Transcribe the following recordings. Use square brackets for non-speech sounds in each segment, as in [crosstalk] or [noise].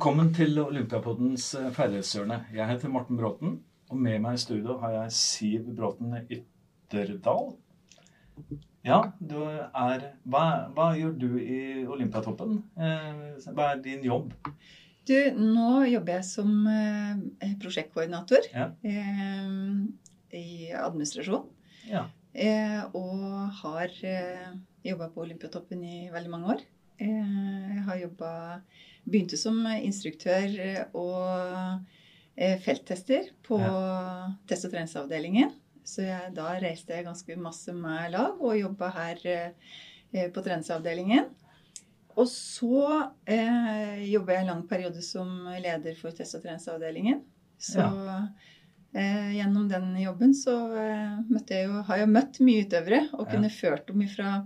Velkommen til Olympiapodens eh, ferdighetshjørne. Jeg heter Morten Bråten, og med meg i studio har jeg Siv Bråten Ytterdal. Ja, du er hva, hva gjør du i Olympiatoppen? Eh, hva er din jobb? Du, nå jobber jeg som eh, prosjektkoordinator Ja. i administrasjon. Ja. Og har jobba på Olympiatoppen i veldig mange år. Jeg har jobba Begynte som instruktør eh, og eh, felttester på test- og treningsavdelingen. Så jeg, da reiste jeg ganske masse med lag og jobba her eh, på treningsavdelingen. Og så eh, jobba jeg en lang periode som leder for test- og treningsavdelingen. Så eh, gjennom den jobben så eh, jeg jo, har jeg møtt mye utøvere og Ja. kunne ført dem fra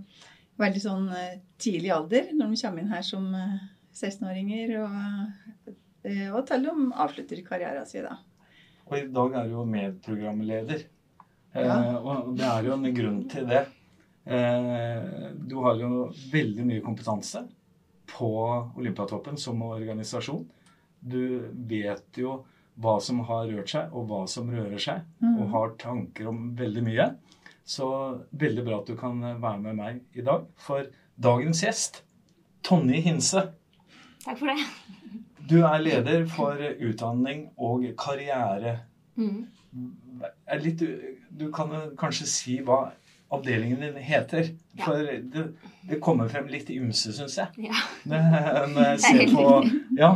veldig sånn eh, tidlig alder, når de kommer inn her som eh, 16-åringer, og, eh, og de avslutter karrieren sin, da. Og i dag er du jo medprogramleder. Eh, og det er jo en grunn til det. Eh, du har jo veldig mye kompetanse på Olympiatoppen som organisasjon. Du vet jo hva som har rørt seg, og hva som rører seg, Mm. og har tanker om veldig mye. Så veldig bra at du kan være med meg i dag. For dagens gjest, Tonje Hinse, Takk for det. du er leder for utdanning og karriere Mm. litt, du kan kanskje si hva avdelingen din heter. Ja. For det, det kommer frem litt ymse, syns jeg. Ja. Når jeg [laughs] er ser på Ja.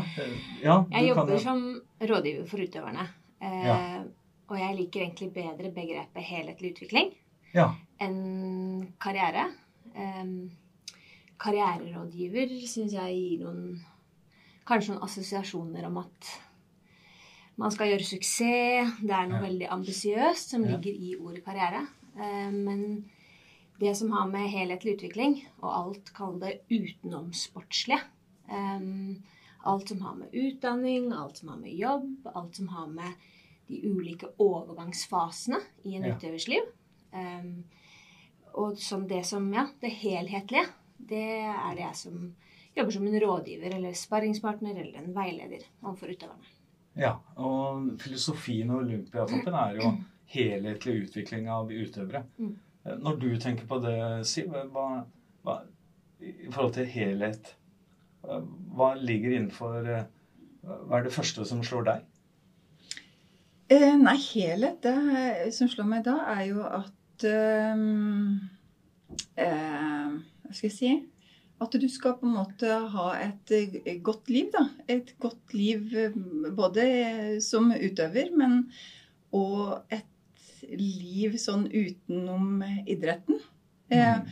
ja Jeg du kan jobber jo- som rådgiver for utøverne. Eh, Ja. Og jeg liker egentlig bedre begrepet helhetlig utvikling Ja. enn karriere. Eh, karriererådgiver syns jeg gir noen Kanskje noen assosiasjoner om at man skal gjøre suksess. Det er noe Ja. veldig ambisiøst som ligger i ordet karriere. Eh, men det som har med helhetlig utvikling og alt, kall det utenomsportslige eh, Alt som har med utdanning, alt som har med jobb, alt som har med de ulike overgangsfasene i en Ja. utøvers liv. Eh, og som det som, ja, det helhetlige, det er det jeg som jobber som en rådgiver eller sparringspartner eller en veileder overfor utøverne. ja. Og filosofien og Olympiatoppen er jo [clears throat] helhetlig utvikling av utøvere. Mm. Når du tenker på det, Siv, hva, hva i forhold til helhet Hva ligger innenfor eh, Hva er det første som slår deg? Eh, nei, helhet det som slår meg da, er jo at ehm, eh, Hva skal jeg si? At du skal på en måte ha et eh, godt liv, da. Et godt liv eh, både som utøver, men og et liv sånn utenom idretten. Eh, Mm.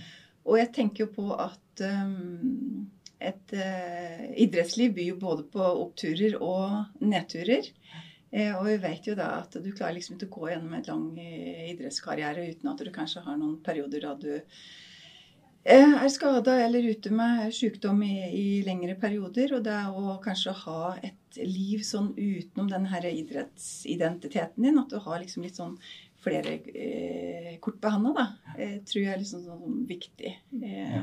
og jeg tenker jo på at um, et eh, idrettsliv byr jo både på oppturer og nedturer. Eh, og vi vet jo da at du klarer liksom ikke å gå gjennom en lang eh, idrettskarriere uten at du kanskje har noen perioder da du eh, er skada eller ute med sykdom i, i lengre perioder. Og det å kanskje ha et liv sånn utenom den her idrettsidentiteten din, at du har liksom litt sånn flere eh, kort på handa, da, eh, tror jeg er liksom sånn viktig. Eh, Ja.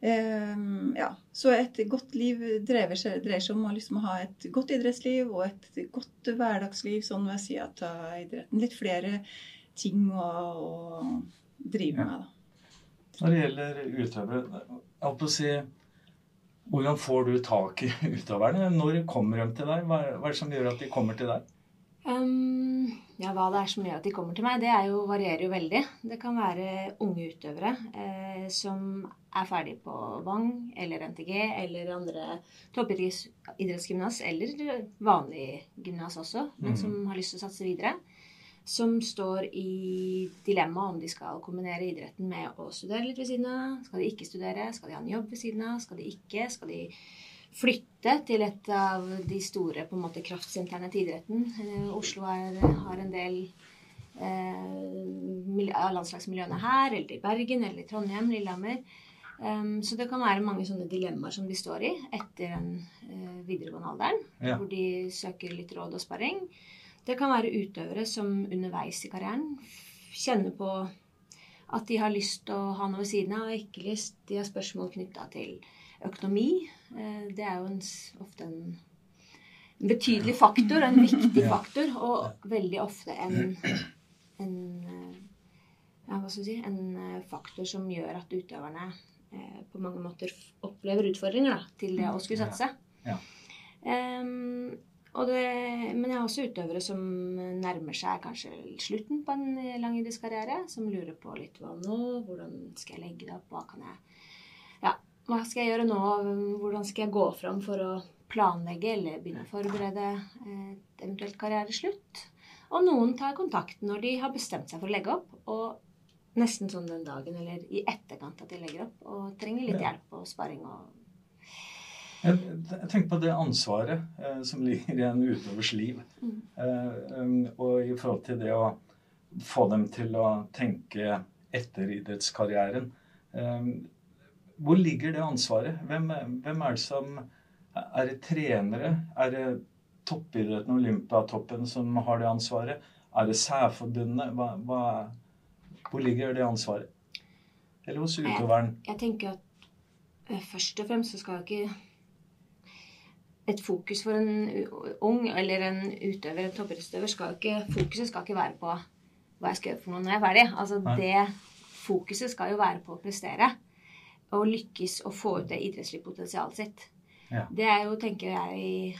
Ehm, ja. Så et godt liv dreier seg, dreier seg om å liksom ha et godt idrettsliv og et godt hverdagsliv, sånn ved sida av idretten. Litt flere ting å, å drive med, da. Når det gjelder utøvere, jeg holdt å si Hvordan får du tak i [laughs] utøverne? Når kommer de til deg? Hva er, det som gjør at de kommer til deg? Um, ja, hva det er som gjør at de kommer til meg, det er jo, varierer jo veldig. Det kan være unge utøvere eh, som er ferdig på Vang eller NTG eller andre toppidrettsgymnas eller vanlig gymnas også, men mm. som har lyst til å satse videre. Som står i dilemma om de skal kombinere idretten med å studere litt ved siden av. Skal de ikke studere? Skal de ha en jobb ved siden av? Skal de ikke? Skal de flytte til et av de store på en måte, kraftsentrene til idretten? Eh, Oslo er, har en del eh, landslagsmiljøene her, eller i Bergen, eller i Trondheim, Lillehammer. Um, så det kan være mange sånne dilemmaer som de står i etter den uh, videregående alderen, Ja. hvor de søker litt råd og sparring. Det kan være utøvere som underveis i karrieren kjenner på at de har lyst til å ha noe ved siden av, og ikke lyst. De har spørsmål knytta til økonomi. Eh, Det er jo en, ofte en betydelig faktor, en viktig [laughs] faktor, og veldig ofte en, en ja, skal si, en eh, faktor som gjør at utøverne eh, på mange måter opplever utfordringer da, til det å skulle satse. Ja. Um, det, men jeg har også utøvere som nærmer seg kanskje slutten på en lang idrettskarriere. Som lurer på litt hva nå? Hvordan skal jeg legge det opp? Hva kan jeg Ja, hva skal jeg gjøre nå? Hvordan skal jeg gå fram for å planlegge eller begynne å forberede et eventuelt karriereslutt? Og noen tar kontakt når de har bestemt seg for å legge opp, og nesten sånn den dagen eller i etterkant at de legger opp og trenger litt hjelp og sparing og jeg, jeg tenker på det ansvaret eh, som ligger i en utøvers liv. Mm. Eh, um, og i forhold til det å få dem til å tenke etter idrettskarrieren. Eh, hvor ligger det ansvaret? Hvem, hvem, er det som Er det trenere? Er det toppidretten, Olympiatoppen, som har det ansvaret? Er det særforbundet? Hva, hva, hvor ligger det ansvaret? Eller hos utøveren? Jeg, jeg tenker at eh, først og fremst så skal ikke et fokus for en ung eller en utøver, en toppidrettsutøver, skal ikke Fokuset skal ikke være på hva jeg skal gjøre for noe når jeg er ferdig. Altså det Fokuset skal jo være på å prestere og lykkes og få ut det idrettslige potensialet sitt. Ja. Det er jo, tenker jeg,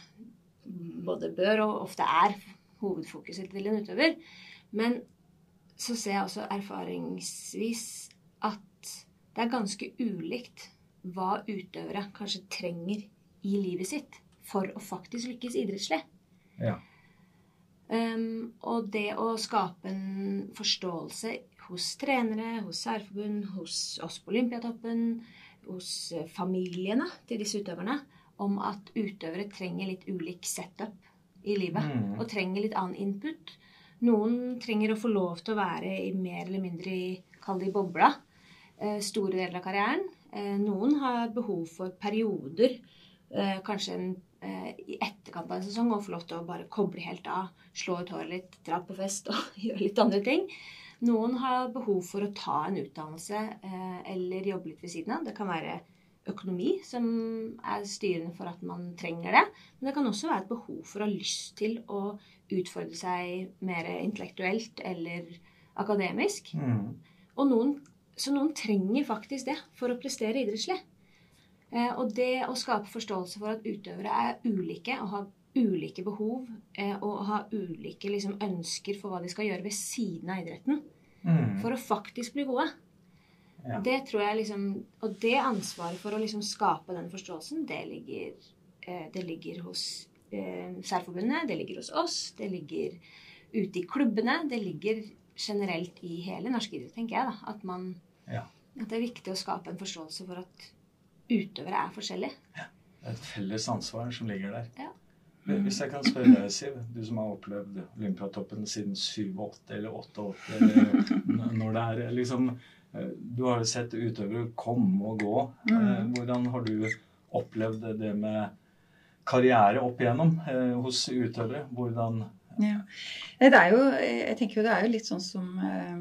både bør og ofte er hovedfokuset til en utøver. Men så ser jeg også erfaringsvis at det er ganske ulikt hva utøvere kanskje trenger i livet sitt for å faktisk lykkes idrettslig. Ja. Um, og det å skape en forståelse hos trenere, hos særforbund, hos oss på Olympiatoppen, hos familiene til disse utøverne, om at utøvere trenger litt ulik setup i livet. Mm. Og trenger litt annen input. Noen trenger å få lov til å være i mer eller mindre i Kall det i bobla. Eh, store deler av karrieren. Eh, noen har behov for perioder, eh, kanskje en, i etterkant av en sesong, og få lov til å bare koble helt av. Slå ut håret litt, dra på fest og [laughs] gjøre litt andre ting. Noen har behov for å ta en utdannelse eller jobbe litt ved siden av. Det kan være økonomi som er styrende for at man trenger det. Men det kan også være et behov for å ha lyst til å utfordre seg mer intellektuelt eller akademisk. Mm. Og noen, så noen trenger faktisk det for å prestere idrettslig. Eh, og det å skape forståelse for at utøvere er ulike og har ulike behov eh, og har ulike liksom, ønsker for hva de skal gjøre ved siden av idretten Mm. for å faktisk bli gode. Ja. Det tror jeg liksom Og det ansvaret for å liksom skape den forståelsen, det ligger, eh, det ligger hos Særforbundet, det ligger hos oss, det ligger ute i klubbene. Det ligger generelt i hele norsk idrett, tenker jeg. da, At, man, Ja. at det er viktig å skape en forståelse for at utøvere er forskjellige. Det er et felles ansvar som ligger der. Ja. Hvis jeg kan spørre deg, Siv, du som har opplevd Olympiatoppen siden 87 eller 88, eller når det er liksom eh, Du har jo sett utøvere komme og gå. Eh, Hvordan har du opplevd det med karriere opp igjennom eh, hos utøvere? Hvordan Ja. Det er jo, jeg tenker jo det er jo litt sånn som eh,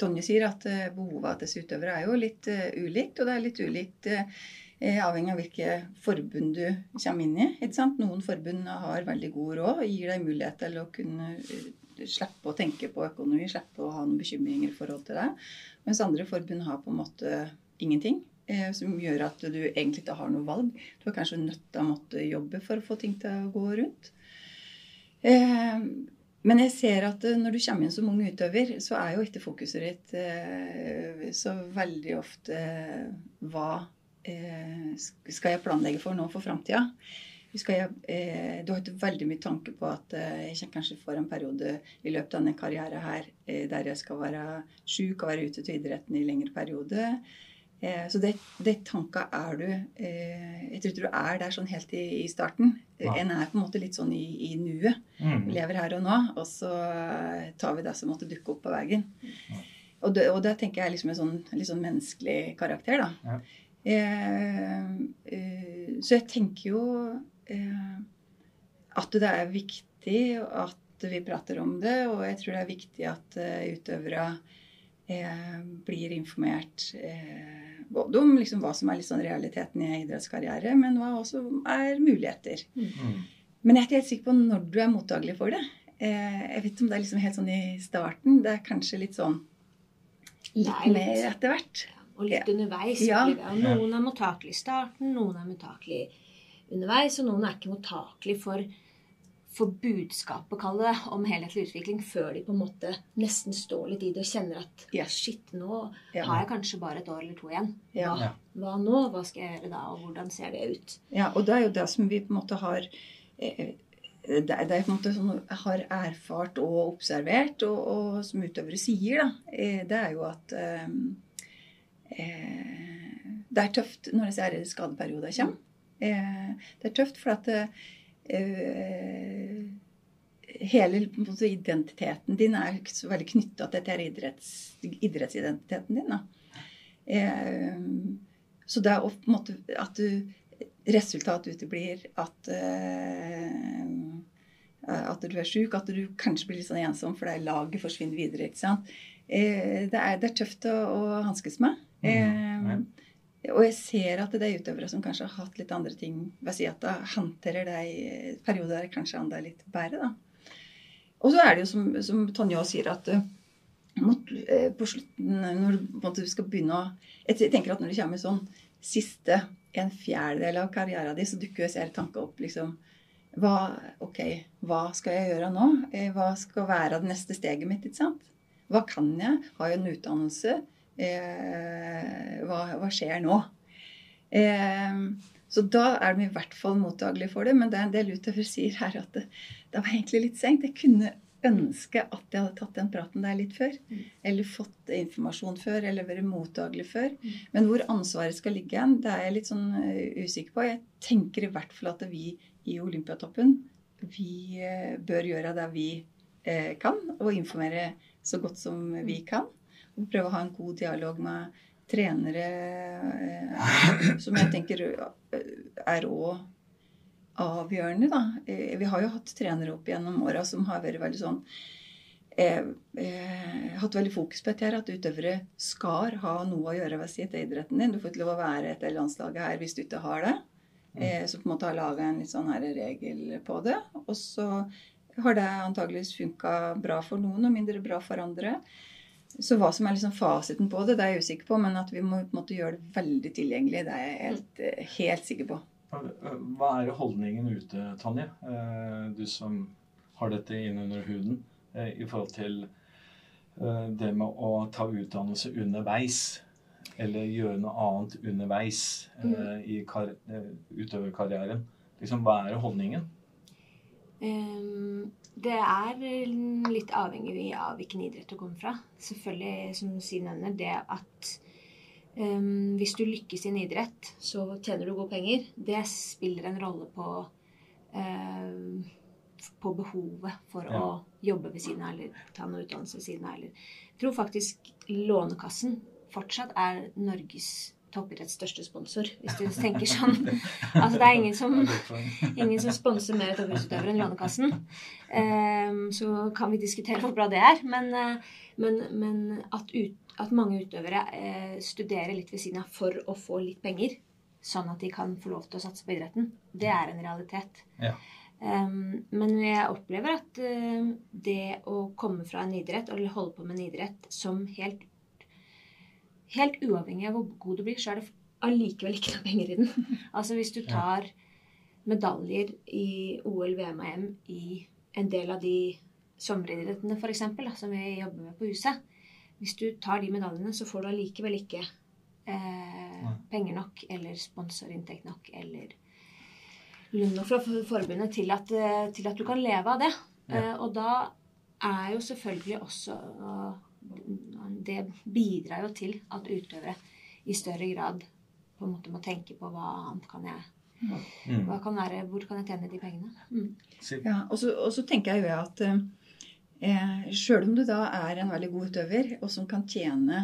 Tonje sier, at eh, behovet til utøvere er jo litt eh, ulikt. Og det er litt ulikt eh, avhengig av hvilke forbund du kommer inn i. ikke sant? Noen forbund har veldig god råd og gir deg mulighet til å kunne eh, slippe å tenke på økonomi, slippe å ha noen bekymringer i forhold til det. Mens andre forbund har på en måte ingenting. eh, Som gjør at du egentlig ikke har noe valg. Du er kanskje nødt til å måtte jobbe for å få ting til å gå rundt. Men jeg ser at eh, når du kommer inn som ung utøver, så er jo ikke fokuset ditt eh, så veldig ofte eh, hva skal jeg planlegge for nå for framtida. Jeg, eh, du har ikke veldig mye tanke på at eh, jeg kanskje får en periode i løpet av denne karrieren her eh, der jeg skal være sjuk og være ute til idretten i lengre periode. Så det, det tanka er du Jeg tror ikke du er der sånn helt i, i starten. Ja. En er på en måte litt sånn i, i nuet. Vi mm. lever her og nå, og så tar vi det som måtte dukke opp på veien. Og det, og det tenker jeg er liksom en sånn, litt sånn menneskelig karakter, da. Ja. Eh, eh, så jeg tenker jo eh, at det er viktig at vi prater om det, og jeg tror det er viktig at eh, utøvere eh, blir informert eh, både om liksom hva som er sånn realiteten i idrettskarriere, men hva også er muligheter. Mm. Men jeg er ikke helt sikker på når du er mottagelig for det. Eh, jeg vet ikke om det er liksom helt sånn i starten. Det er kanskje litt sånn litt litt- mer etter hvert. Og litt Ja. underveis. Ja. noen er mottakelig i starten, noen er mottakelig underveis, og noen er ikke mottakelig for, for budskapet, kall det, om helhetlig utvikling før de på en måte nesten står litt i det og kjenner at Ja. shit, nå Ja. har jeg kanskje bare et år eller to igjen. Hva, Ja. hva nå? Hva skal jeg gjøre da, og hvordan ser det ut? Ja, og det er jo det som vi på en måte har eh, det er, det er på en måte sånn har erfart og observert, og, og som utøvere sier, da, eh, det er jo at eh, eh, det er tøft når disse skadeperioder kommer. Eh, det er tøft for at eh, hele måte, identiteten din er ikke så veldig knytta til dette idretts, idrettsidentiteten din. Da. Eh, så det er på en måte at du resultatet uteblir, at eh, at du er sjuk, at du kanskje blir litt sånn ensom fordi laget forsvinner videre. ikke sant? Eh, det, er, det er tøft å, å hanskes med. Mm. Eh, og jeg ser at det er utøvere som kanskje har hatt litt andre ting sida av, at håndterer de perioder der kanskje andre er litt bedre. da. Og så er det jo som, som Tonje også sier, at mot, på slutten, når du på en måte skal begynne å Jeg tenker at når det kommer sånn siste en fjerdedel av karrieren din, så dukker jo disse tanke opp. liksom, hva, ok, hva skal jeg gjøre nå? Eh, Hva skal være det neste steget mitt? ikke sant? Hva kan jeg? Har jeg en utdannelse? Eh, hva, hva skjer nå? Eh, så da er de i hvert fall mottagelige for det. Men det er en del utøvere sier her at det, det var egentlig litt seint. Jeg kunne ønske at jeg hadde tatt den praten der litt før. Mm. Eller fått informasjon før, eller vært mottagelig før. Mm. Men hvor ansvaret skal ligge hen, det er jeg litt sånn eh, usikker på. Jeg tenker i hvert fall at vi i Olympiatoppen vi eh, bør gjøre det vi eh, kan, og informere så godt som vi kan. Og prøve å ha en god dialog med trenere, som jeg tenker er òg avgjørende, da. Eh, Vi har jo hatt trenere opp gjennom åra som har vært veldig sånn eh, eh, Hatt veldig fokus på dette her, at utøvere skal ha noe å gjøre ved sitt idretten din. Du får ikke lov å være etter landslaget her hvis du ikke har det. Eh, så på en måte har laga en litt sånn her regel på det. Og så har det antageligvis funka bra for noen og mindre bra for andre. Så hva som er liksom fasiten på det, det er jeg usikker på, men at vi må på en måte gjøre det veldig tilgjengelig, det er jeg helt, eh, helt sikker på. Hva er holdningen ute, Tonje? Eh, Du som har dette innunder huden, eh, i forhold til eh, det med å ta utdannelse underveis. Eller gjøre noe annet underveis mm. i kar eh, utøverkarrieren. Liksom, hva er holdningen? Um, det er litt avhengig av hvilken idrett du kommer fra. Selvfølgelig, som Siv nevner, det at ehm, hvis du lykkes i en idrett, så tjener du gode penger. Det spiller en rolle på ehm, på behovet for Ja. å jobbe ved siden av eller ta noe utdannelse ved siden av. Eller. Jeg tror faktisk Lånekassen fortsatt er Norges toppidretts største sponsor, hvis du tenker sånn. [laughs] Altså, det er ingen som [laughs] Ingen som sponser mer toppidrettsutøvere enn Lånekassen. Um, så kan vi diskutere hvor bra det er. Men, eh, men, men at, ut, at mange utøvere eh, studerer litt ved siden av for å få litt penger, sånn at de kan få lov til å satse på idretten, det er en realitet. Ja. Um, men jeg opplever at uh, det å komme fra en idrett, eller holde på med en idrett som helt Helt uavhengig av hvor god du blir, så er det allikevel ikke noe penger i den. [laughs] Altså hvis du tar medaljer i OL, VM og EM i en del av de sommeridrettene f.eks., som vi jobber med på huset Hvis du tar de medaljene, så får du allikevel ikke eh, penger nok eller sponsorinntekt nok eller lønn fra forbundet til at, eh, til at du kan leve av det. Ja. Eh, og da er jo selvfølgelig også Det bidrar jo til at utøvere i større grad på en måte må tenke på hva annet kan jeg hva kan være, Hvor kan jeg tjene de pengene? Mm. Ja, og så, og så tenker jeg jo at eh, sjøl om du da er en veldig god utøver, og som kan tjene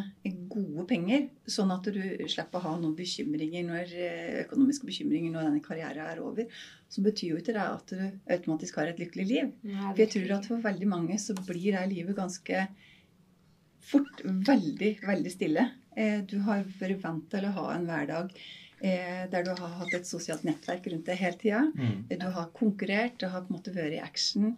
gode penger, sånn at du slipper å ha noen bekymringer når, eh, økonomiske bekymringer når denne karrieren er over, så betyr jo ikke det at du automatisk har et lykkelig liv. Nei, For jeg tror at for veldig mange så blir det livet ganske fort veldig, veldig stille. Eh, Du har vært vant til å ha en hverdag eh, der du har hatt et sosialt nettverk rundt deg hele tida. Mm. Du har konkurrert, du har på en måte vært i action.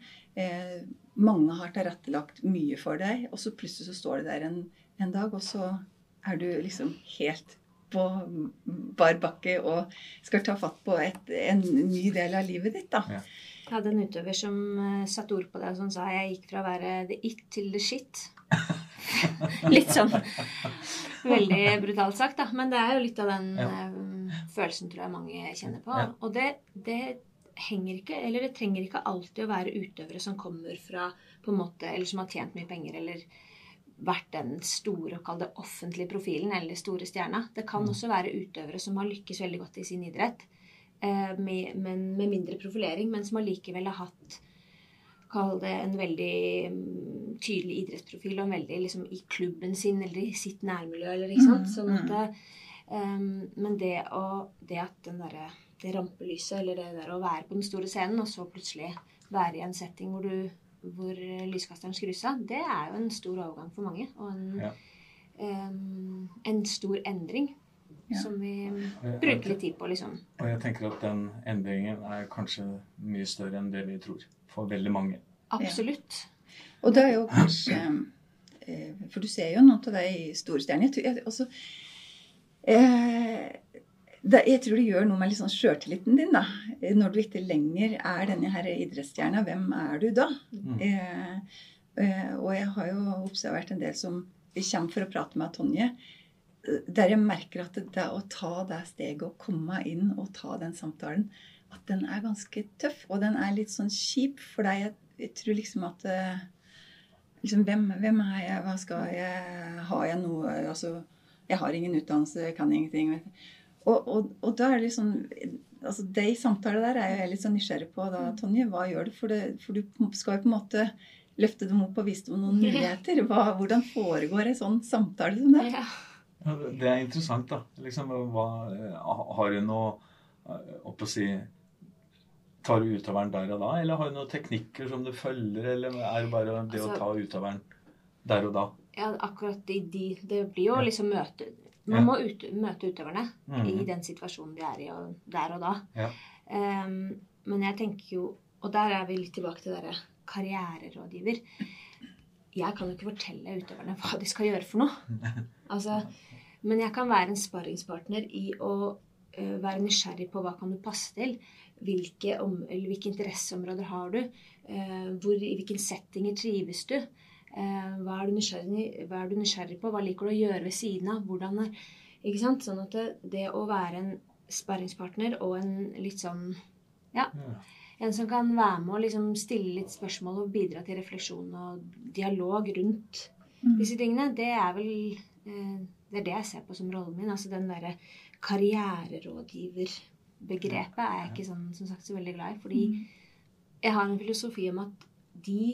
Eh, mange har tilrettelagt mye for deg, og så plutselig så står du der en, en dag, og så er du liksom helt på bar bakke og skal ta fatt på et, en ny del av livet ditt, da. Ja. Jeg hadde en utøver som uh, satte ord på det, og som sa jeg gikk fra å være the it til the shit. [laughs] litt sånn veldig brutalt sagt, da. Men det er jo litt av den Ja. eh, følelsen tror jeg mange kjenner på. Ja. Og det, det henger ikke, eller det trenger ikke alltid å være utøvere som kommer fra på en måte, eller som har tjent mye penger, eller vært den store, kall det offentlige profilen, eller store stjerna. Det kan Mm. også være utøvere som har lykkes veldig godt i sin idrett, eh, med, men med mindre profilering, men som allikevel har hatt Kall det en veldig mm, tydelig idrettsprofil, og en veldig liksom i klubben sin eller i sitt nærmiljø, eller ikke sant. Mm, Sånn at det, um, men det, å, det at den derre det rampelyset, eller det der å være på den store scenen, og så plutselig være i en setting hvor du hvor lyskasteren skrus av, det er jo en stor overgang for mange. Og en, Ja. um, en stor endring Ja. som vi bruker litt tid på, liksom. Og jeg tenker at den endringen er kanskje mye større enn det vi tror. For veldig mange. Absolutt. Og det er jo kanskje eh, For du ser jo noen av de store stjernene. Jeg, jeg, altså, eh, jeg tror det gjør noe med sånn sjøltilliten din. da. Når du ikke lenger er denne her idrettsstjerna, hvem er du da? Mm. Eh, eh, og jeg har jo observert en del som kommer for å prate med Tonje. eh, Der jeg merker at det, å ta det steget og komme inn og ta den samtalen, at den er ganske tøff. Og den er litt sånn kjip, for deg. Jeg, jeg tror liksom at eh, liksom, hvem, hvem er jeg? Hva skal jeg? Har jeg noe Altså, jeg har ingen utdannelse, jeg kan ingenting. Og, og, og da er det liksom altså De samtalene der er jeg litt sånn nysgjerrig på. da, Tonje, Hva gjør du? For, det, for du skal jo på en måte løfte dem opp og vise dem noen [laughs] muligheter. Hva, hvordan foregår en sånn samtale som det? Ja. Det er interessant, da. Liksom, hva, eh, har du noe eh, opp å si Tar du utøveren der og da, eller har du noen teknikker som du følger, eller er det bare det å Altså- ta utøveren der og da? Ja, akkurat i de Det blir jo liksom møte. Man må ut, møte utøverne mm. i den situasjonen de er i og, der og da. Ja. Um, men jeg tenker jo Og der er vi litt tilbake til dere karriererådgiver. Jeg kan jo ikke fortelle utøverne hva de skal gjøre for noe. [laughs] Altså, men jeg kan være en sparringspartner i å uh, være nysgjerrig på hva kan du passe til. Hvilke, om, hvilke interesseområder har du? Uh, hvor, I hvilken settinger trives du? Eh, hva, er hva er du nysgjerrig på? Hva liker du å gjøre ved siden av? Hvordan er, ikke sant? Sånn at det, det å være en sparringspartner og en litt sånn Ja. En som kan være med og liksom stille litt spørsmål og bidra til refleksjon og dialog rundt Mm. disse tingene, det er vel eh, Det er det jeg ser på som rollen min. Altså den derre karriererådgiverbegrepet er jeg ikke sånn, som sagt så veldig glad i. Fordi jeg har en filosofi om at de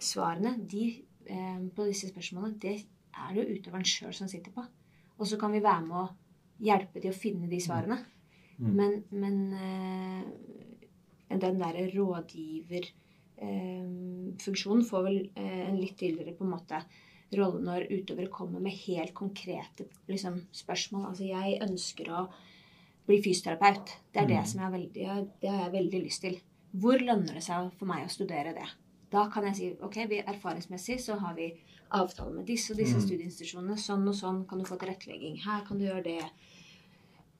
svarene de, på disse spørsmålene, det er det jo utøveren sjøl som sitter på. Og så kan vi være med å hjelpe til å finne de svarene. Mm. Men, men eh, den derre rådgiverfunksjonen får vel eh, en litt tydeligere på en måte rolle når utøvere kommer med helt konkrete liksom, spørsmål. Altså jeg ønsker å bli fysioterapeut. Det er det Mm. som jeg har veldig, det har jeg veldig lyst til. Hvor lønner det seg for meg å studere det? Da kan jeg si ok, vi erfaringsmessig så har vi avtale med disse og disse Mm. studieinstitusjonene. Sånn og sånn kan du få tilrettelegging. Her kan du gjøre det.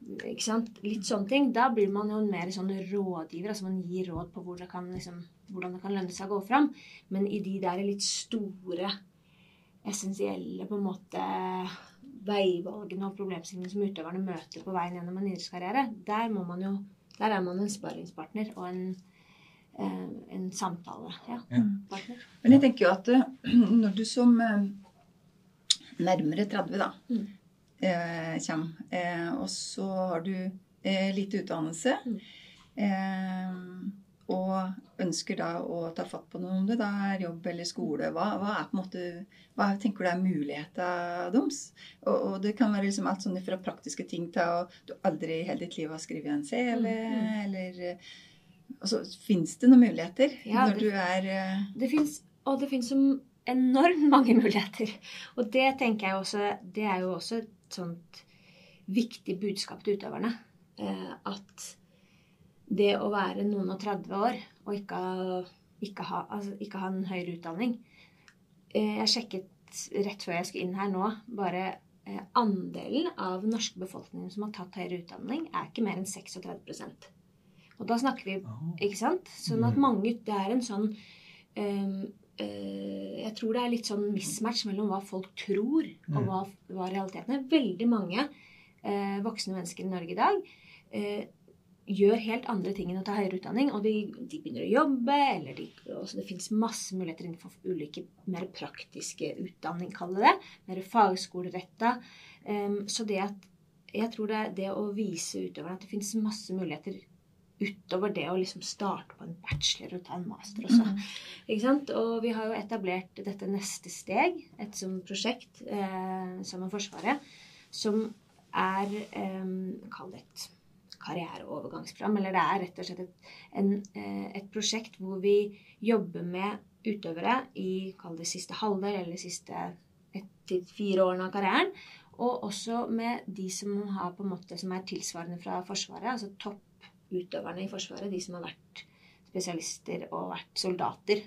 Ikke sant? Litt sånne ting. Da blir man jo mer sånn rådgiver. altså Man gir råd på hvor det kan, liksom, hvordan det kan lønne seg å gå fram. Men i de der litt store, essensielle på en måte veivalgene og problemstillingene som utøverne møter på veien gjennom en idrettskarriere, der, må man jo, der er man en sparringspartner og en, en samtale. Ja, Ja. partner. Men jeg tenker jo at eh, [clears throat] når du som eh, nærmere 30 da, Mm. eh, kommer, eh, og så har du eh, lite utdannelse, Mm. eh, og ønsker da å ta fatt på noe om det, da er jobb eller skole, hva, hva er på en måte, hva tenker du er mulighetene deres? Og, og det kan være liksom alt sånn fra praktiske ting til at du aldri i hele ditt liv har skrevet en CV, Mm, eller eh, altså, Fins det noen muligheter Ja, når det- du er eh, Det fins, og det fins enormt [laughs] mange muligheter. Og det tenker jeg også Det er jo også et sånt viktig budskap til utøverne. Eh, at det å være noen og 30 år og ikke, ikke, ha, altså, ikke ha, en høyere utdanning eh, Jeg sjekket rett før jeg skulle inn her nå, bare eh, andelen av den norske befolkningen som har tatt høyere utdanning, er ikke mer enn 36 Og da snakker vi Ikke sant? Sånn at Mm. mange Det er en sånn øh, øh, Jeg tror det er litt sånn mismatch mellom hva folk tror, og Mm. hva, hva realiteten er. Veldig mange øh, voksne mennesker i Norge i dag eh, gjør helt andre ting enn å ta høyere utdanning. Og de, de begynner å jobbe, eller de, også det fins masse muligheter innenfor ulike mer praktiske utdanning, kaller det. Mer fagskoleretta. Um, så det at jeg tror det er det å vise utøverne at det fins masse muligheter utover det å liksom starte på en bachelor og ta en master også. Mm. Ikke sant? Og vi har jo etablert dette neste steg, et sånt prosjekt eh, sammen med Forsvaret, som er eh, Kall det et karriereovergangsprogram. Eller det er rett og slett et, en, eh, et prosjekt hvor vi jobber med utøvere i kall det siste halvdel eller siste ett til fire årene av karrieren. Og også med de som, har på en måte, som er tilsvarende fra Forsvaret, altså topputøverne i Forsvaret. De som har vært spesialister og vært soldater.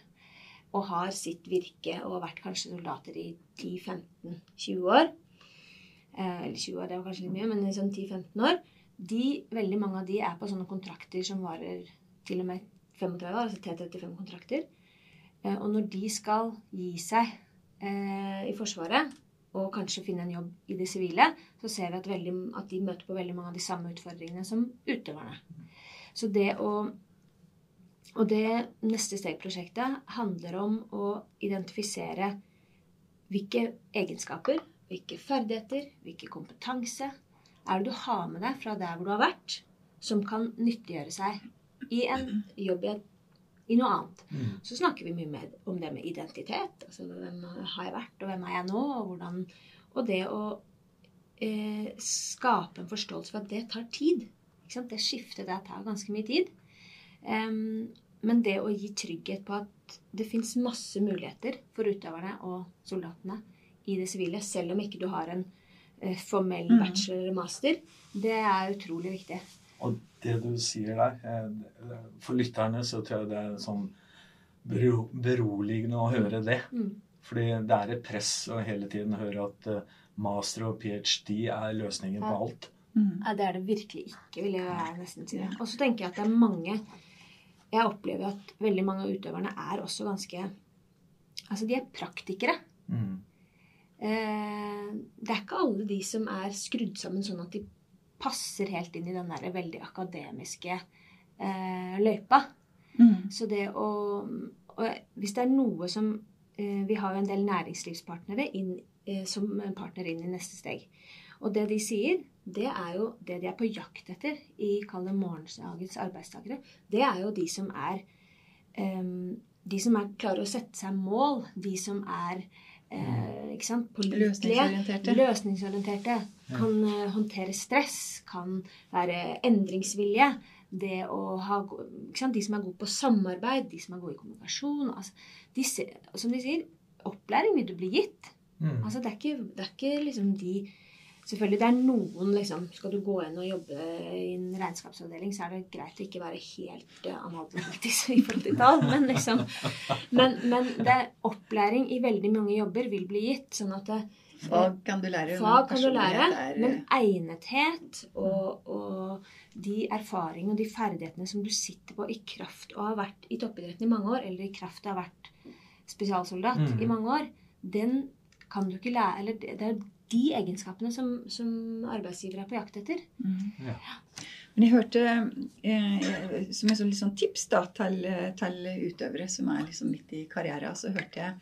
Og har sitt virke og har vært kanskje soldater i 10-15-20 år. Eh, eller 20 år, det var kanskje litt mye, men sånn 10-15 år. De, veldig mange av de er på sånne kontrakter som varer til og med 35 år, altså T35-kontrakter. Eh, og når de skal gi seg eh, i Forsvaret, og kanskje finne en jobb i det sivile, så ser vi at, veldig, at de møter på veldig mange av de samme utfordringene som utøverne. Så det å Og det neste steg-prosjektet handler om å identifisere hvilke egenskaper, hvilke ferdigheter, hvilke kompetanse er det du har med deg fra der hvor du har vært, som kan nyttiggjøre seg i en jobb i, i noe annet. Mm. Så snakker vi mye med, om det med identitet. Altså hvem har jeg vært, og hvem er jeg nå? Og, hvordan, og det å eh, skape en forståelse for at det tar tid. Ikke sant? Det skiftet der tar ganske mye tid. Um, men det å gi trygghet på at det fins masse muligheter for utøverne og soldatene i det sivile, selv om ikke du har en uh, formell Mm. bachelor eller master, det er utrolig viktig. Og det du sier der eh, For lytterne så tror jeg det er sånn bero, beroligende å høre det. Mm. Fordi det er et press å hele tiden høre at eh, master og ph.d. er løsningen på Ja. alt. Mm. Det er det virkelig ikke, vil jeg nesten si. Og så tenker jeg at det er mange Jeg opplever at veldig mange av utøverne er også ganske Altså, de er praktikere. Mm. Eh, det er ikke alle de som er skrudd sammen sånn at de passer helt inn i den der veldig akademiske eh, løypa. Mm. Så det å og Hvis det er noe som eh, Vi har jo en del næringslivspartnere inn, eh, som partner inn i neste steg. Og det de sier, det er jo det de er på jakt etter i kallet morgendagens arbeidstakere. Det er jo de som er em, De som er klarer å sette seg mål. De som er eh, ikke sant, pålitelige. Løsningsorienterte. Løsningsorienterte. Kan eh, håndtere stress. Kan være endringsvilje. Det å ha ikke sant? De som er gode på samarbeid, de som er gode i kommunikasjon. Altså, de, ser- som de sier, opplæring vil du bli gitt. Mm. Altså, det, er ikke, det er ikke liksom de Selvfølgelig, det er noen liksom Skal du gå inn og jobbe i en regnskapsavdeling, så er det greit å ikke være helt uh, analfabetisk i forhold til tall, men liksom Men, men det opplæring i veldig mange jobber vil bli gitt, sånn at det, Fag kan du lære. men Fag kan du lære, men egnethet og, og de erfaringene og de ferdighetene som du sitter på i kraft av å ha vært i toppidretten i mange år, eller i kraft av å ha vært spesialsoldat mm. i mange år, den kan du ikke lære Eller det det er de egenskapene som, som arbeidsgivere er på jakt etter. Mm. Ja. Men jeg hørte eh, som et sånn, sånn tips da, til, til utøvere som er liksom midt i karrieren, så hørte jeg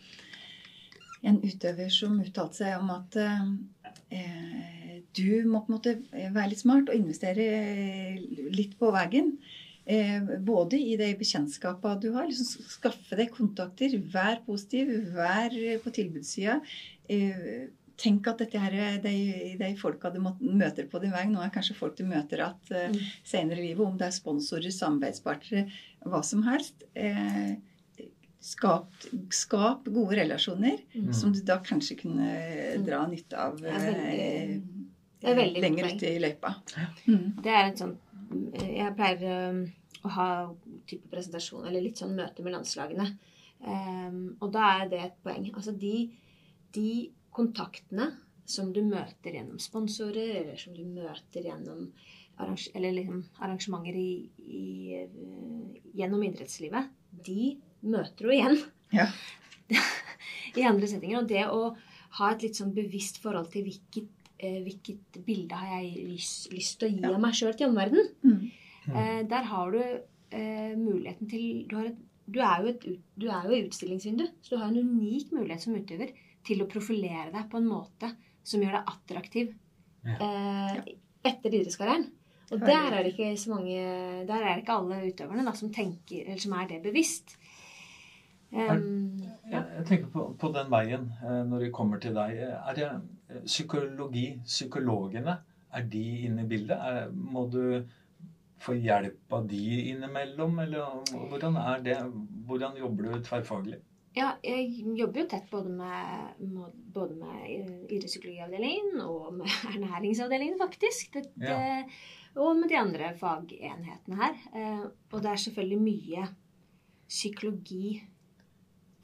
en utøver som uttalte seg om at eh, du må på en måte være litt smart og investere litt på veien. Eh, både i de bekjentskapene du har. Liksom skaffe deg kontakter. Vær positiv. Vær på tilbudssida. Eh, tenk at dette her, er de, de folka du møter på din vei, nå er kanskje folk du møter at eh, Mm. senere i livet, om det er sponsorer, samarbeidspartnere, hva som helst. Eh, skap, skap gode relasjoner Mm. som du da kanskje kunne Mm. dra nytte av eh, er lenger ute i løypa. Mm. Det er et sånt Jeg pleier um, å ha type presentasjon, eller litt sånn møte med landslagene. Um, og da er det et poeng. Altså de, de kontaktene som du møter gjennom sponsorer, eller som du møter gjennom arrange, eller liksom arrangementer i, i, uh, gjennom idrettslivet, de møter du igjen Ja. [laughs] i andre settinger. Og det å ha et litt sånn bevisst forhold til hvilket, eh, hvilket bilde har jeg lyst, lyst til å gi Ja. av meg sjøl til omverdenen, Mm. Eh, der har du eh, muligheten til du, har et, du, er jo et, du er jo i utstillingsvindu, så du har en unik mulighet som utøver til å profilere deg på en måte som gjør deg attraktiv eh, etter idrettskarrieren. Og der er det ikke så mange Der er det ikke alle utøverne da, som tenker, eller som er det bevisst. Um, ja. Jeg, jeg tenker på, på den veien eh, når det kommer til deg. Er det eh, psykologi, psykologene, er de inne i bildet? Er, må du få hjelp av de innimellom, eller hvordan er det? Hvordan jobber du tverrfaglig? Ja, jeg jobber jo tett både med, både med idrettspsykologiavdelingen og med [laughs] ernæringsavdelingen, faktisk. Det, Ja. det, og med de andre fagenhetene her. Eh, og det er selvfølgelig mye psykologi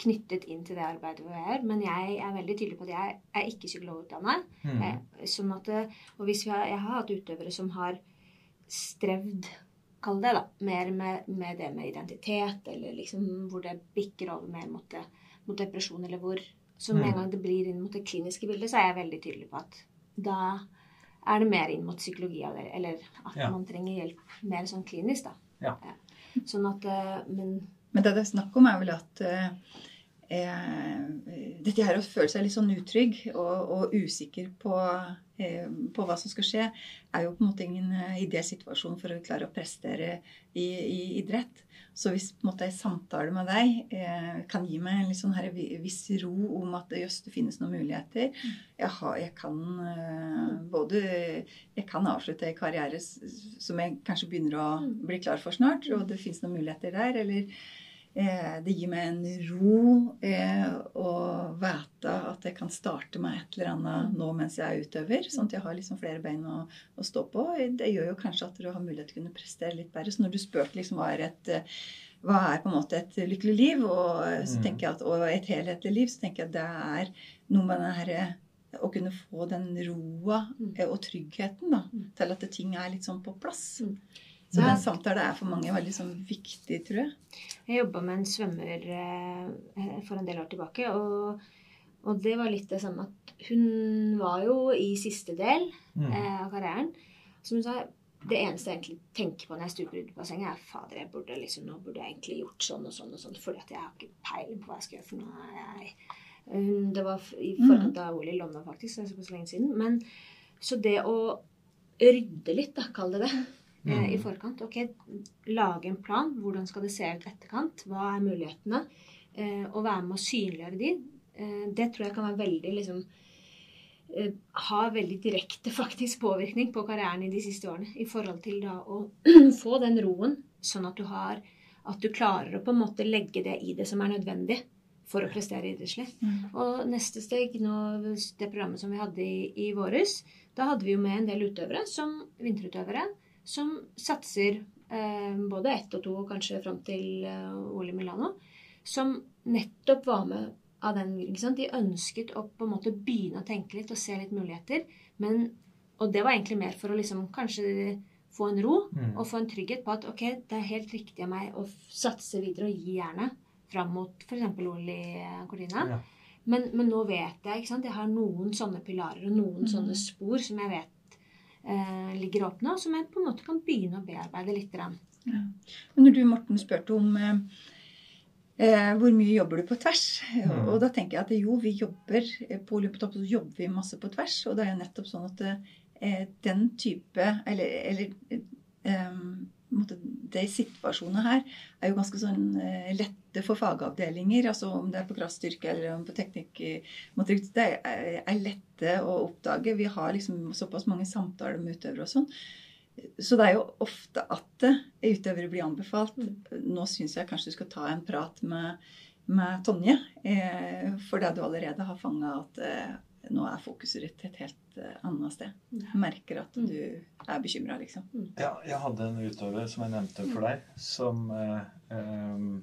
knyttet inn til det arbeidet vi gjør. Men jeg er veldig tydelig på at jeg er ikke psykologutdanna. Mm. Eh, Sånn at, og hvis vi har, jeg har hatt utøvere som har strevd, kall det da, mer med, med det med identitet, eller liksom hvor det bikker over mer mot, det, mot depresjon, eller hvor Så med en Mm. gang det blir inn mot det kliniske bildet, så er jeg veldig tydelig på at da er det mer inn mot psykologi, eller at Ja. man trenger hjelp mer sånn klinisk, da. Ja. Sånn at eh, Men Men det det er snakk om, er vel at eh, dette her å føle seg litt sånn utrygg og, og usikker på, eh, på hva som skal skje, er jo på en måte ingen eh, idésituasjon for å klare å prestere i, i idrett. Så hvis på en måte en samtale med deg eh, kan gi meg en sånn her viss ro om at jøss, det finnes noen muligheter jeg, har, jeg kan eh, både Jeg kan avslutte en karriere som jeg kanskje begynner å Mm. bli klar for snart, og det finnes noen muligheter der. Eller eh, det gir meg en ro eh, å vite at jeg kan starte med et eller annet nå mens jeg er utøver. Sånn at jeg har liksom flere bein å, å stå på. Det gjør jo kanskje at du har mulighet til å kunne prestere litt bedre. Så når du spurte liksom hva er et eh, hva er på en måte et lykkelig liv, og, eh, så Mm. tenker jeg at, og et helhetlig liv, så tenker jeg at det er noe med den herre å kunne få den roa Mm. eh, og tryggheten da, Mm. til at ting er litt sånn på plass. Så Ja. den samtalen er for mange veldig sånn viktig, tror jeg. Jeg jobba med en svømmer eh, for en del år tilbake, og, og det var litt det samme at hun var jo i siste del Mm. eh, av karrieren. Som hun sa, det eneste jeg egentlig tenker på når jeg stuper ut i bassenget, er fader, jeg burde liksom, nå burde jeg egentlig gjort sånn og sånn og sånn, fordi at jeg har ikke peiling på hva jeg skal gjøre for noe. Jeg, Hun- det var i forkant av OL i London, faktisk, det er så lenge siden. Men så det å rydde litt, da, kall det det, eh, i Mm. forkant. Ok, lage en plan. Hvordan skal det se ut etterkant? Hva er mulighetene? Eh, og være med å synliggjøre de. Eh, det tror jeg kan være veldig liksom eh, Ha veldig direkte [laughs] faktisk påvirkning på karrieren i de siste årene. I forhold til da å [clears throat] få den roen, sånn at du har At du klarer å på en måte legge det i det som er nødvendig for å prestere idrettslig. Og neste steg, nå, det programmet som vi hadde i, i våres, da hadde vi jo med en del utøvere, som vinterutøvere, som satser eh, både ett og to, og kanskje fram til eh, OL i Milano, som nettopp var med av den grunn. ikke sant? De ønsket å på en måte begynne å tenke litt og se litt muligheter. Men, og det var egentlig mer for å liksom kanskje få en ro Mm. og få en trygghet på at ok, det er helt riktig av meg å satse videre og gi jernet fram mot f.eks. OL i eh, Cortina. Ja. Men, men nå vet jeg ikke sant? Jeg har noen sånne pilarer og noen mm. sånne spor som jeg vet eh, ligger åpne, og som jeg på en måte kan begynne å bearbeide litt. Ja. Men når du, Morten, spurte om eh, eh, hvor mye jobber du på tvers, Mm. og da tenker jeg at jo, vi jobber eh, på Olympiatopp, så jobber vi masse på tvers, og det er jo nettopp sånn at eh, den type Eller, eller eh, måte, de situasjonene her er jo ganske sånn eh, lette for fagavdelinger. altså Om det er på kraftstyrke eller om på teknikk. eh, Det er, er lette å oppdage. Vi har liksom såpass mange samtaler med utøvere og sånn. Så det er jo ofte at eh, utøvere blir anbefalt. Nå syns jeg kanskje du skal ta en prat med, med Tonje. Eh, for det du allerede har fanga at eh, nå er fokuset ditt et helt eh, annet sted. Merker at Mm. du er bekymra, liksom. Ja, jeg hadde en utøver som jeg nevnte for deg, som eh, eh,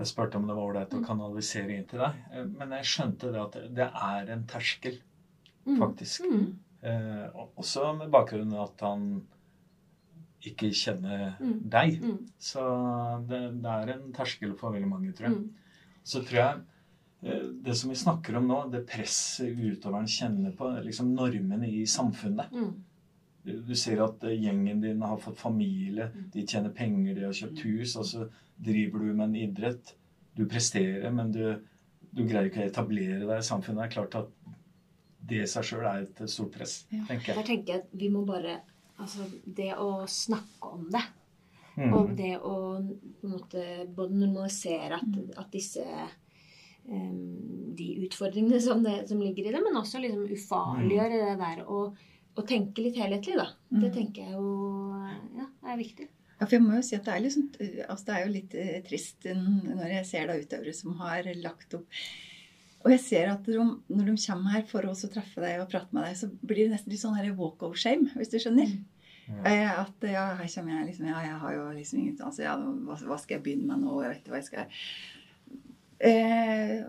Jeg spurte om det var ålreit å kanalisere inn til deg. Eh, men jeg skjønte det at det er en terskel, Mm. faktisk. Mm. Eh, også med bakgrunn av at han ikke kjenner Mm. deg. Mm. Så det, det er en terskel for veldig mange, tror jeg. Mm. Så tror jeg det som vi snakker om nå, det presset utøveren kjenner på, liksom normene i samfunnet. Mm. Du du ser at eh, gjengen din har fått familie, de tjener penger, de har kjøpt hus, og så driver du med en idrett. Du presterer, men du, du greier ikke å etablere deg i samfunnet. Det er klart at det i seg sjøl er et stort press, Ja. tenker Der jeg. tenker jeg at vi må bare Altså, det å snakke om det, og Mm. det å på en måte både normalisere at, at disse De utfordringene som, det, som ligger i det, men også liksom ufarliggjøre det der og, og tenke litt helhetlig, da. Det Mm. tenker jeg jo ja, er viktig. Ja, for jeg må jo si at det er, liksom, altså det er jo litt eh, trist når jeg ser da utøvere som har lagt opp Og jeg ser at de, når de kommer her for oss å treffe deg og prate med deg, så blir det nesten litt sånn walk of shame, hvis du skjønner. Ja. Eh, At ja, her kommer jeg liksom Ja, jeg har jo liksom ingen altså, ja, hva, hva skal jeg begynne med nå? Jeg vet ikke hva jeg skal eh,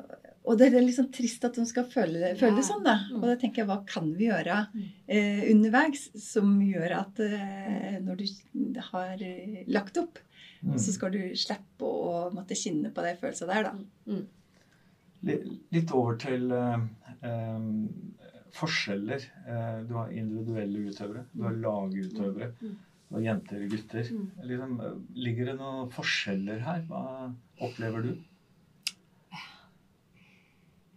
Og det er liksom trist at de skal føle, det- føle det sånn, da. Mm. Og da tenker jeg, hva kan vi gjøre Mm. eh, underveis som gjør at eh, når du har eh, lagt opp, Mm. så skal du slippe å måtte kjenne på de følelsene der, da. Mm. Litt over til eh, eh, forskjeller. Eh, du har individuelle utøvere, du har lagutøvere, Mm. du har jenter og gutter. Mm. Liksom, ligger det noen forskjeller her? Hva opplever du?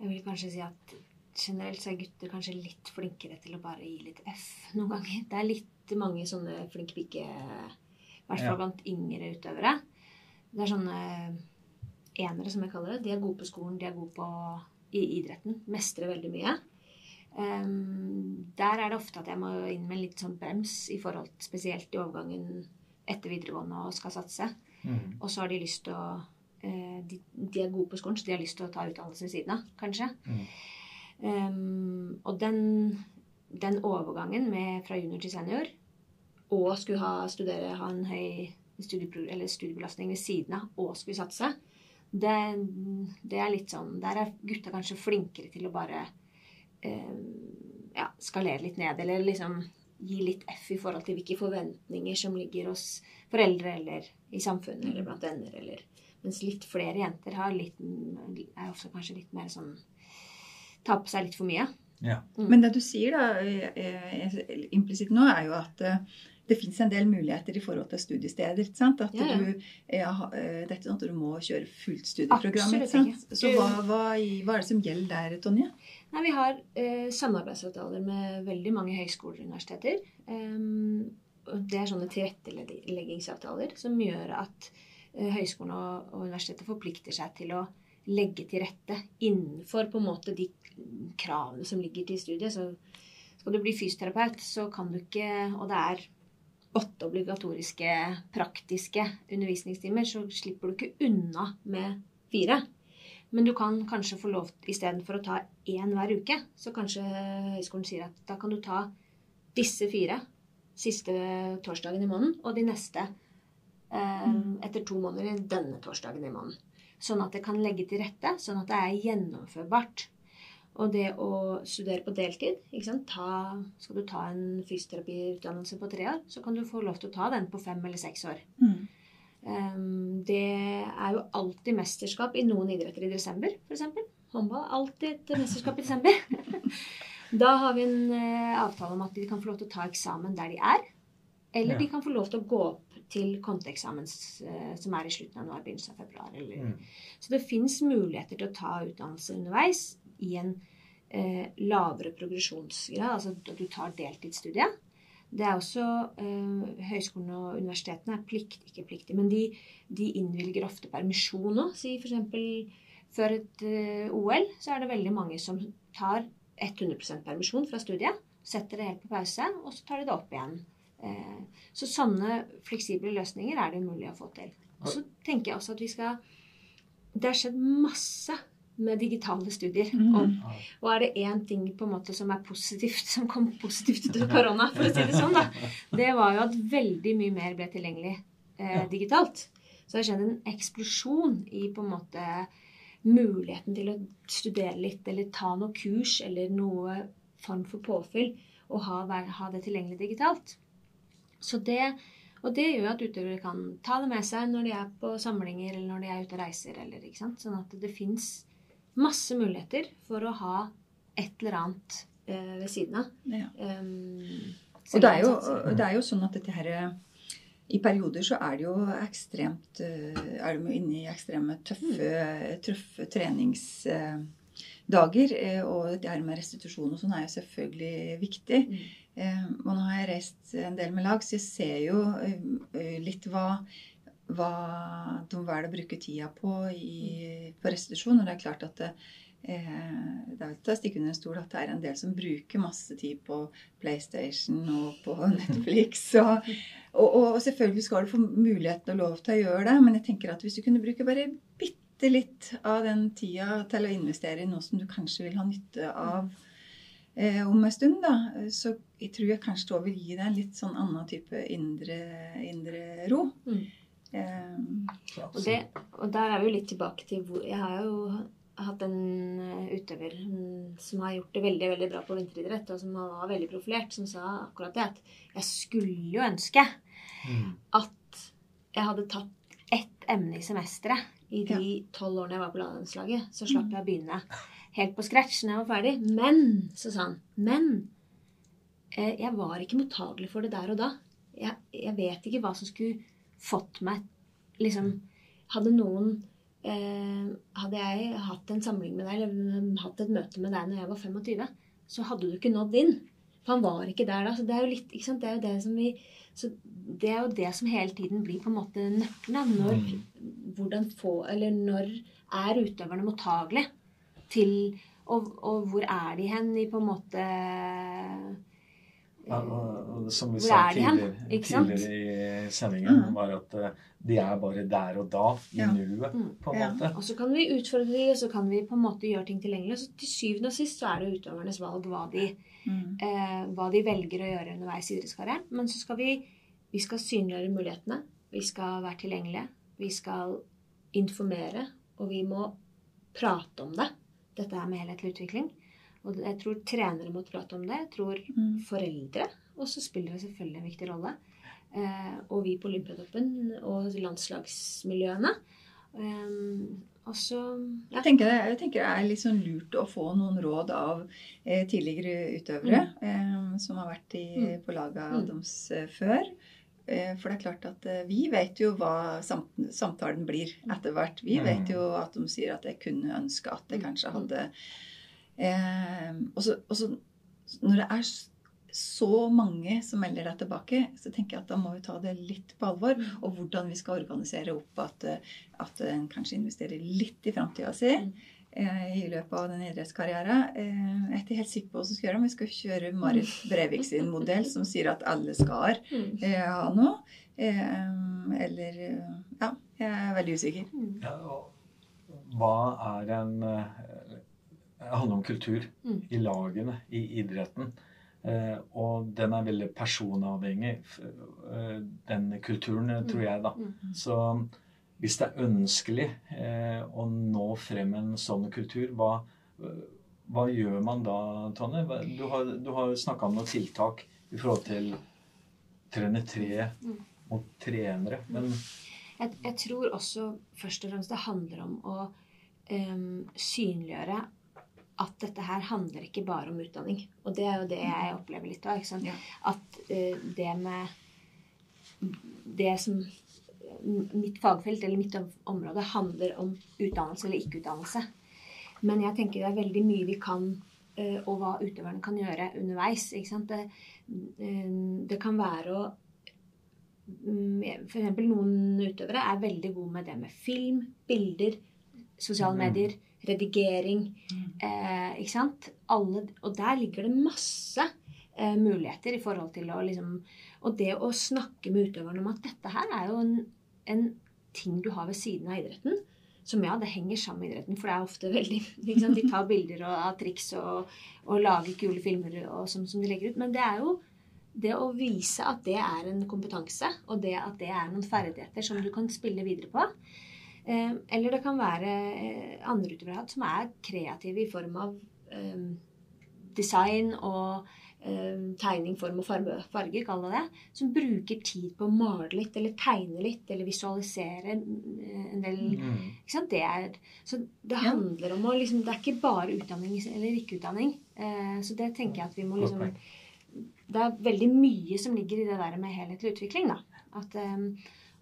Jeg vil kanskje si at generelt så er gutter kanskje litt flinkere til å bare gi litt F noen ganger. Det er litt mange sånne flinke pike, i hvert fall blant yngre utøvere. Det er sånne enere, som jeg kaller det. De er gode på skolen, de er gode på i idretten. Mestrer veldig mye. Um, der er det ofte at jeg må inn med en litt sånn brems i forhold spesielt i overgangen etter videregående og skal satse. Mm. Og så har de lyst til å eh, de, de er gode på skolen, så de har lyst til å ta utdannelse ved siden av, kanskje. Mm. Um, og den, den overgangen med, fra junior til senior, og skulle ha, studere, ha en høy eller studiebelastning ved siden av, og skulle satse, det, det er litt sånn Der er gutta kanskje flinkere til å bare um, ja, skalere litt ned, eller liksom gi litt F i forhold til hvilke forventninger som ligger hos foreldre eller i samfunnet eller blant venner. Eller, mens litt flere jenter har litt, er ofte kanskje litt mer sånn Tar på seg litt for mye. Ja. Mm. Men det du sier da, eh, eh, implisitt nå, er jo at eh, det fins en del muligheter i forhold til studiesteder. ikke sant? At Ja, ja. Du, ja, ha- det ikke sånn at du må kjøre fullt studieprogram. Absolutt ikke sant? Så hva, hva, hva er det som gjelder der, Tonje? Nei, vi har eh, samarbeidsavtaler med veldig mange høyskoler og universiteter. Um, og det er sånne tilretteleggingsavtaler som gjør at eh, høyskolen og, og universitetet forplikter seg til å legge til rette innenfor på en måte de kravene som ligger til studiet. Så skal du bli fysioterapeut, så kan du ikke Og det er åtte obligatoriske praktiske undervisningstimer, så slipper du ikke unna med fire. Men du kan kanskje få lov istedenfor å ta én hver uke, så kanskje høyskolen sier at da kan du ta disse fire siste torsdagen i måneden, og de neste eh, etter to måneder denne torsdagen i måneden. Sånn at det kan legge til rette, sånn at det er gjennomførbart. Og det å studere på deltid? Ta, Skal du ta en fysioterapiutdannelse på tre år, så kan du få lov til å ta den på fem eller seks år. Um, det er jo alltid mesterskap i noen idretter i desember, f.eks. Håndball alltid et mesterskap i desember. [laughs] da har vi en uh, avtale om at de kan få lov til å ta eksamen der de er. Eller Ja. de kan få lov til å gå opp til konteeksamen eh, som er i slutten av januar, begynnelsen av februar. Eller. Mm. Så det fins muligheter til å ta utdannelse underveis i en eh, lavere progresjonsgrad, altså at du tar deltidsstudiet. Det er også eh, Høyskolene og universitetene er plikt, ikke pliktig, men de, de innvilger ofte permisjon òg. Si f.eks. før et eh, OL så er det veldig mange som tar 100% permisjon fra studiet. Setter det helt på pause, og så tar de det opp igjen. Eh, så sånne fleksible løsninger er det mulig å få til. Og så tenker jeg også at vi skal Det har skjedd masse med digitale studier. Om, Og, og er det én ting på en måte som er positivt, som kom positivt ut av korona, for å si det sånn, da, det var jo at veldig mye mer ble tilgjengelig eh, digitalt. Så det har skjedd en eksplosjon i på en måte muligheten til å studere litt, eller ta noe kurs, eller noe form for påfyll, og ha, ha det tilgjengelig digitalt. Så det, og det gjør jo at utøvere kan ta det med seg når de er på samlinger, eller når de er ute og reiser, eller. Sånn at det fins masse muligheter for å ha et eller annet eh, ved siden av. Ja. Um, Og det er, jo, det er jo sånn at dette her I perioder så er det jo ekstremt eh, Er de inne i ekstreme tøffe, tøffe treningsdager. eh, Og det her med restitusjon og sånn er jo selvfølgelig viktig. Mm. Eh, Og nå har jeg reist en del med lag, så jeg ser jo eh, litt hva hva de velger å bruke tida på i, på restitusjon. Og det er klart at det, eh, det er ikke å stikke under en stol at det er en del som bruker masse tid på PlayStation og på [laughs] Netflix. Og, og, og selvfølgelig skal du få muligheten og lov til å gjøre det, men jeg tenker at hvis du kunne bruke bare bitte litt av den tida til å investere i noe som du kanskje vil ha nytte av eh, om en stund, da, så jeg tror jeg kanskje det vil gi deg en litt sånn annen type indre, indre ro. Mm. Eh, Og, det, og der er vi jo litt tilbake til hvor Jeg har jo hatt en eh, utøver mm, som har gjort det veldig veldig bra på vinteridrett, og som var veldig profilert, som sa akkurat det at jeg skulle jo ønske Mm. at jeg hadde tatt ett emne i semesteret i de tolv årene jeg var på landslaget. Så slapp jeg å begynne helt på scratch når jeg var ferdig. Men, så sa han, men eh, jeg var ikke mottagelig for det der og da. Jeg, jeg vet ikke hva som skulle fått meg liksom Hadde noen eh, Hadde jeg hatt en samling med deg eller hatt et møte med deg når jeg var 25, så hadde du ikke nådd inn. For han var ikke der da. Så det er jo litt, ikke sant? Det er jo det som vi så det er jo det som hele tiden blir på en måte nøkkelen. Når, hvordan få, eller når er utøverne mottagelige til og, og hvor er de hen i på en måte Ja, og, og som vi sa er tidligere, tidligere i sendingen, Mm. var at eh, de er bare der og da, i Ja. nuet, Mm. på en Ja. måte. Og så kan vi utfordre de, og så kan vi på en måte gjøre ting tilgjengelig. Så til syvende og sist så er det utøvernes valg hva de, mm. eh, hva de velger å gjøre underveis i idrettskarrieren. Men så skal vi, vi skal synliggjøre mulighetene. Vi skal være tilgjengelige. Vi skal informere. Og vi må prate om det. Dette her med helhetlig utvikling. Og jeg tror trenere må prate om det. Jeg tror Mm. foreldre også spiller selvfølgelig en viktig rolle. Eh, og vi på Olympiatoppen og landslagsmiljøene. Um, også, ja. Jeg tenker, jeg tenker det er litt sånn lurt å få noen råd av eh, tidligere utøvere eh, som har vært i, Mm. på laget Mm. deres eh, før. Eh, for det er klart at eh, vi vet jo hva samtalen blir etter hvert. Vi Mm. vet jo at de sier at jeg kunne ønske at jeg Mm. kanskje hadde eh, og så- og så når det er så mange som melder deg tilbake, så tenker jeg at da må vi ta det litt på alvor. Mm. Og hvordan vi skal organisere opp at, at en kanskje investerer litt i framtida si Mm. Eh, i løpet av den idrettskarrieren. Eh, jeg er ikke helt sikker på hva som skal gjøre, men vi skal kjøre Marit Brevik sin modell, som sier at alle skal Mm. eh, ha noe. Eh, eller Ja, jeg er veldig usikker. Mm. Ja, og hva er en Det handler om kultur Mm. i lagene i idretten. Eh, og den er veldig personavhengig, eh, den kulturen, tror jeg, da. Mm. Så hvis det er ønskelig eh, å nå frem en sånn kultur, hva, hva gjør man da, Tonje? Du har, du har snakka om noen tiltak i forhold til trene tre Mm. mot trenere. Men Jeg, jeg tror også først og fremst det handler om å um, synliggjøre at dette her handler ikke bare om utdanning. Og det er jo det jeg opplever litt av. ikke sant? Ja. At uh, det med Det som Mitt fagfelt eller mitt område handler om utdannelse eller ikke-utdannelse. Men jeg tenker det er veldig mye vi kan, eh, og hva utøverne kan gjøre underveis. Det, eh, det kan være å F.eks. for eksempel noen utøvere er veldig gode med det med film, bilder, sosiale Mm. medier, redigering. Mm. Eh, ikke sant? Alle, og der ligger det masse eh, muligheter i forhold til å liksom Og det å snakke med utøverne om at dette her er jo en, en ting du har ved siden av idretten. som ja, det henger sammen med idretten, for det er ofte veldig liksom. De tar bilder og, av triks og, og lager kule filmer og som, som de legger ut. Men det er jo det å vise at det er en kompetanse, og det at det er noen ferdigheter som du kan spille videre på. Eh, eller det kan være eh, andre utøvere som er kreative i form av eh, design og tegning, form og farge, farge kall det det. Som bruker tid på å male litt, eller tegne litt, eller visualisere eh, en del Mm. ikke sant? Det er, så det Ja. handler om å liksom, Det er ikke bare utdanning eller ikke utdanning. Eh, så det tenker jeg at vi må liksom. Det er veldig mye som ligger i det der med helhetlig utvikling, da. At, eh,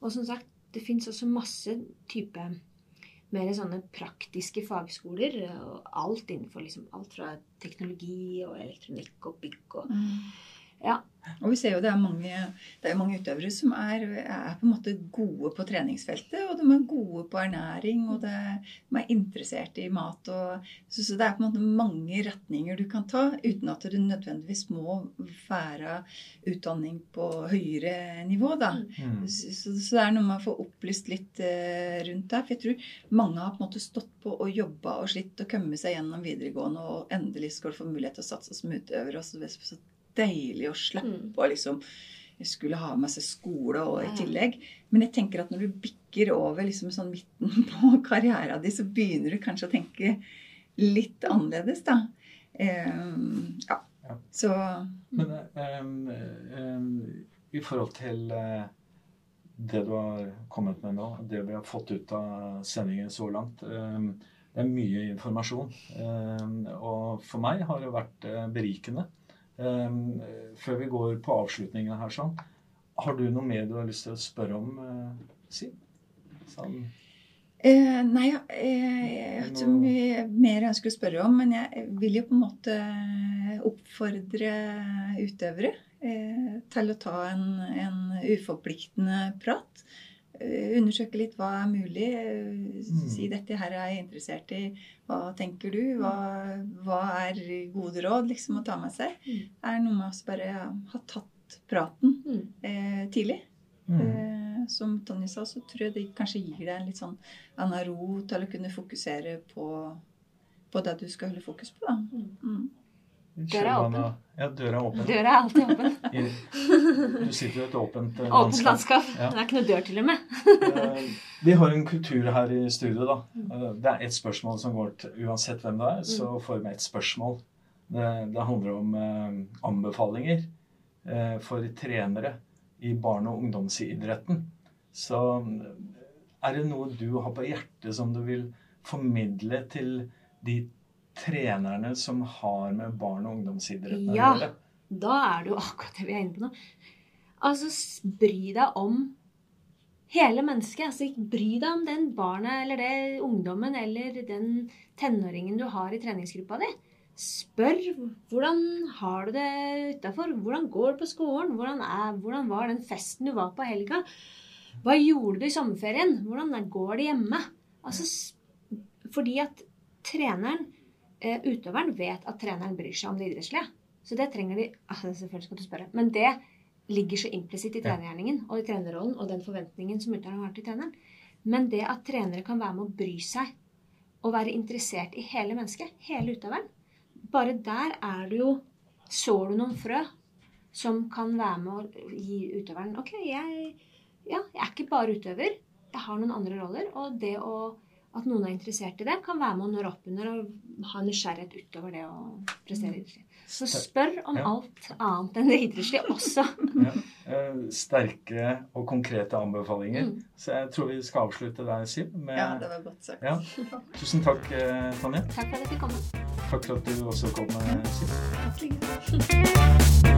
og som sagt, det fins også masse type mer sånne praktiske fagskoler. eh, Og alt innenfor liksom alt fra teknologi og elektronikk og bygg og Ja. Og vi ser jo det er mange, det er mange utøvere som er, er på en måte gode på treningsfeltet. Og de er gode på ernæring, og det, de er interessert i mat. Og, så, så det er på en måte mange retninger du kan ta, uten at du nødvendigvis må være utdanning på høyere nivå. da. Mm. Så, så så det er noe med å få opplyst litt uh, rundt det. For jeg tror mange har på en måte stått på og jobba og slitt og kommet seg gjennom videregående, og endelig skal du få mulighet til å satse som utøver. Og så, så deilig å slippe Mm. å liksom skulle ha med seg skole og i tillegg. Men jeg tenker at når du bikker over liksom sånn midten [laughs] på karrieren din, så begynner du kanskje å tenke litt annerledes, da. Um, ja. Ja. Så Men um, um, i forhold til eh, det du har kommet med nå, det vi har fått ut av sendingen så langt ehm, Det er mye informasjon. ehm, og for meg har det vært eh, berikende. Ehm, før vi går på avslutningen her sånn, har du noe mer du har lyst til å spørre om, eh, Siv? Sånn, Eh, nei, ja, eh, jeg har ikke mye mer jeg ønsker å spørre om, men jeg vil jo på en måte oppfordre utøvere eh, til å ta en, en uforpliktende prat. Eh, undersøke litt hva er mulig. eh, Si dette her er jeg interessert i. Hva tenker du? Hva, hva er gode råd liksom å ta med seg? Mm. Det er noe med å bare ja, ha tatt praten Mm. eh, tidlig. mm. Eh, som Tonje sa, så tror jeg det kanskje gir deg en litt sånn annen ro til å kunne fokusere på, på det du skal holde fokus på. Da. Mm. Døra er åpen. Ja, døra er åpen. Døra er alltid åpen. Du sitter jo i et åpent landskap. Åpent landskap. Ja. Det er ikke noe dør til og med. Eh, Vi har en kultur her i studio, da. Eh, Det er ett spørsmål som går til Uansett hvem det er, så får vi et spørsmål. Det, det handler om eh, anbefalinger eh, for trenere i barne- og ungdomsidretten. Så eh, er det noe du har på hjertet som du vil formidle til de trenerne som har med barn og ungdomsidretten Ja. gjøre? Da er det jo akkurat det vi er inne på nå. Altså, bry deg om hele mennesket. Altså, bry deg om den barnet eller det ungdommen eller den tenåringen du har i treningsgruppa di. Spør hvordan har du det utafor? Hvordan går det på skolen? Hvordan, er, hvordan var den festen du var på helga? Hva gjorde du i sommerferien? Hvordan går det hjemme? Altså, fordi at treneren, utøveren, vet at treneren bryr seg om det idrettslige. Så det trenger de altså, Selvfølgelig skal du spørre. Men det ligger så implisitt i trenergjerningen og i trenerrollen og den forventningen som utøveren har til treneren. Men det at trenere kan være med å bry seg og være interessert i hele mennesket, hele utøveren Bare der er du jo Sår du noen frø som kan være med å gi utøveren Ok, jeg, ja, jeg er ikke bare utøver. Jeg har noen andre roller. Og det å, at noen er interessert i det, kan være med å nøre opp under og ha nysgjerrighet utover det å prestere idrettslig. Så spør om Ja. alt annet enn det idrettslige også. Ja. Eh, Sterke og konkrete anbefalinger. Mm. Så jeg tror vi skal avslutte der, Siv. Med, Ja, det var godt sagt. Ja. Tusen takk, eh, Tonje. Takk for at jeg fikk komme. Takk for at du også kom, eh, Siv. Takk. [laughs]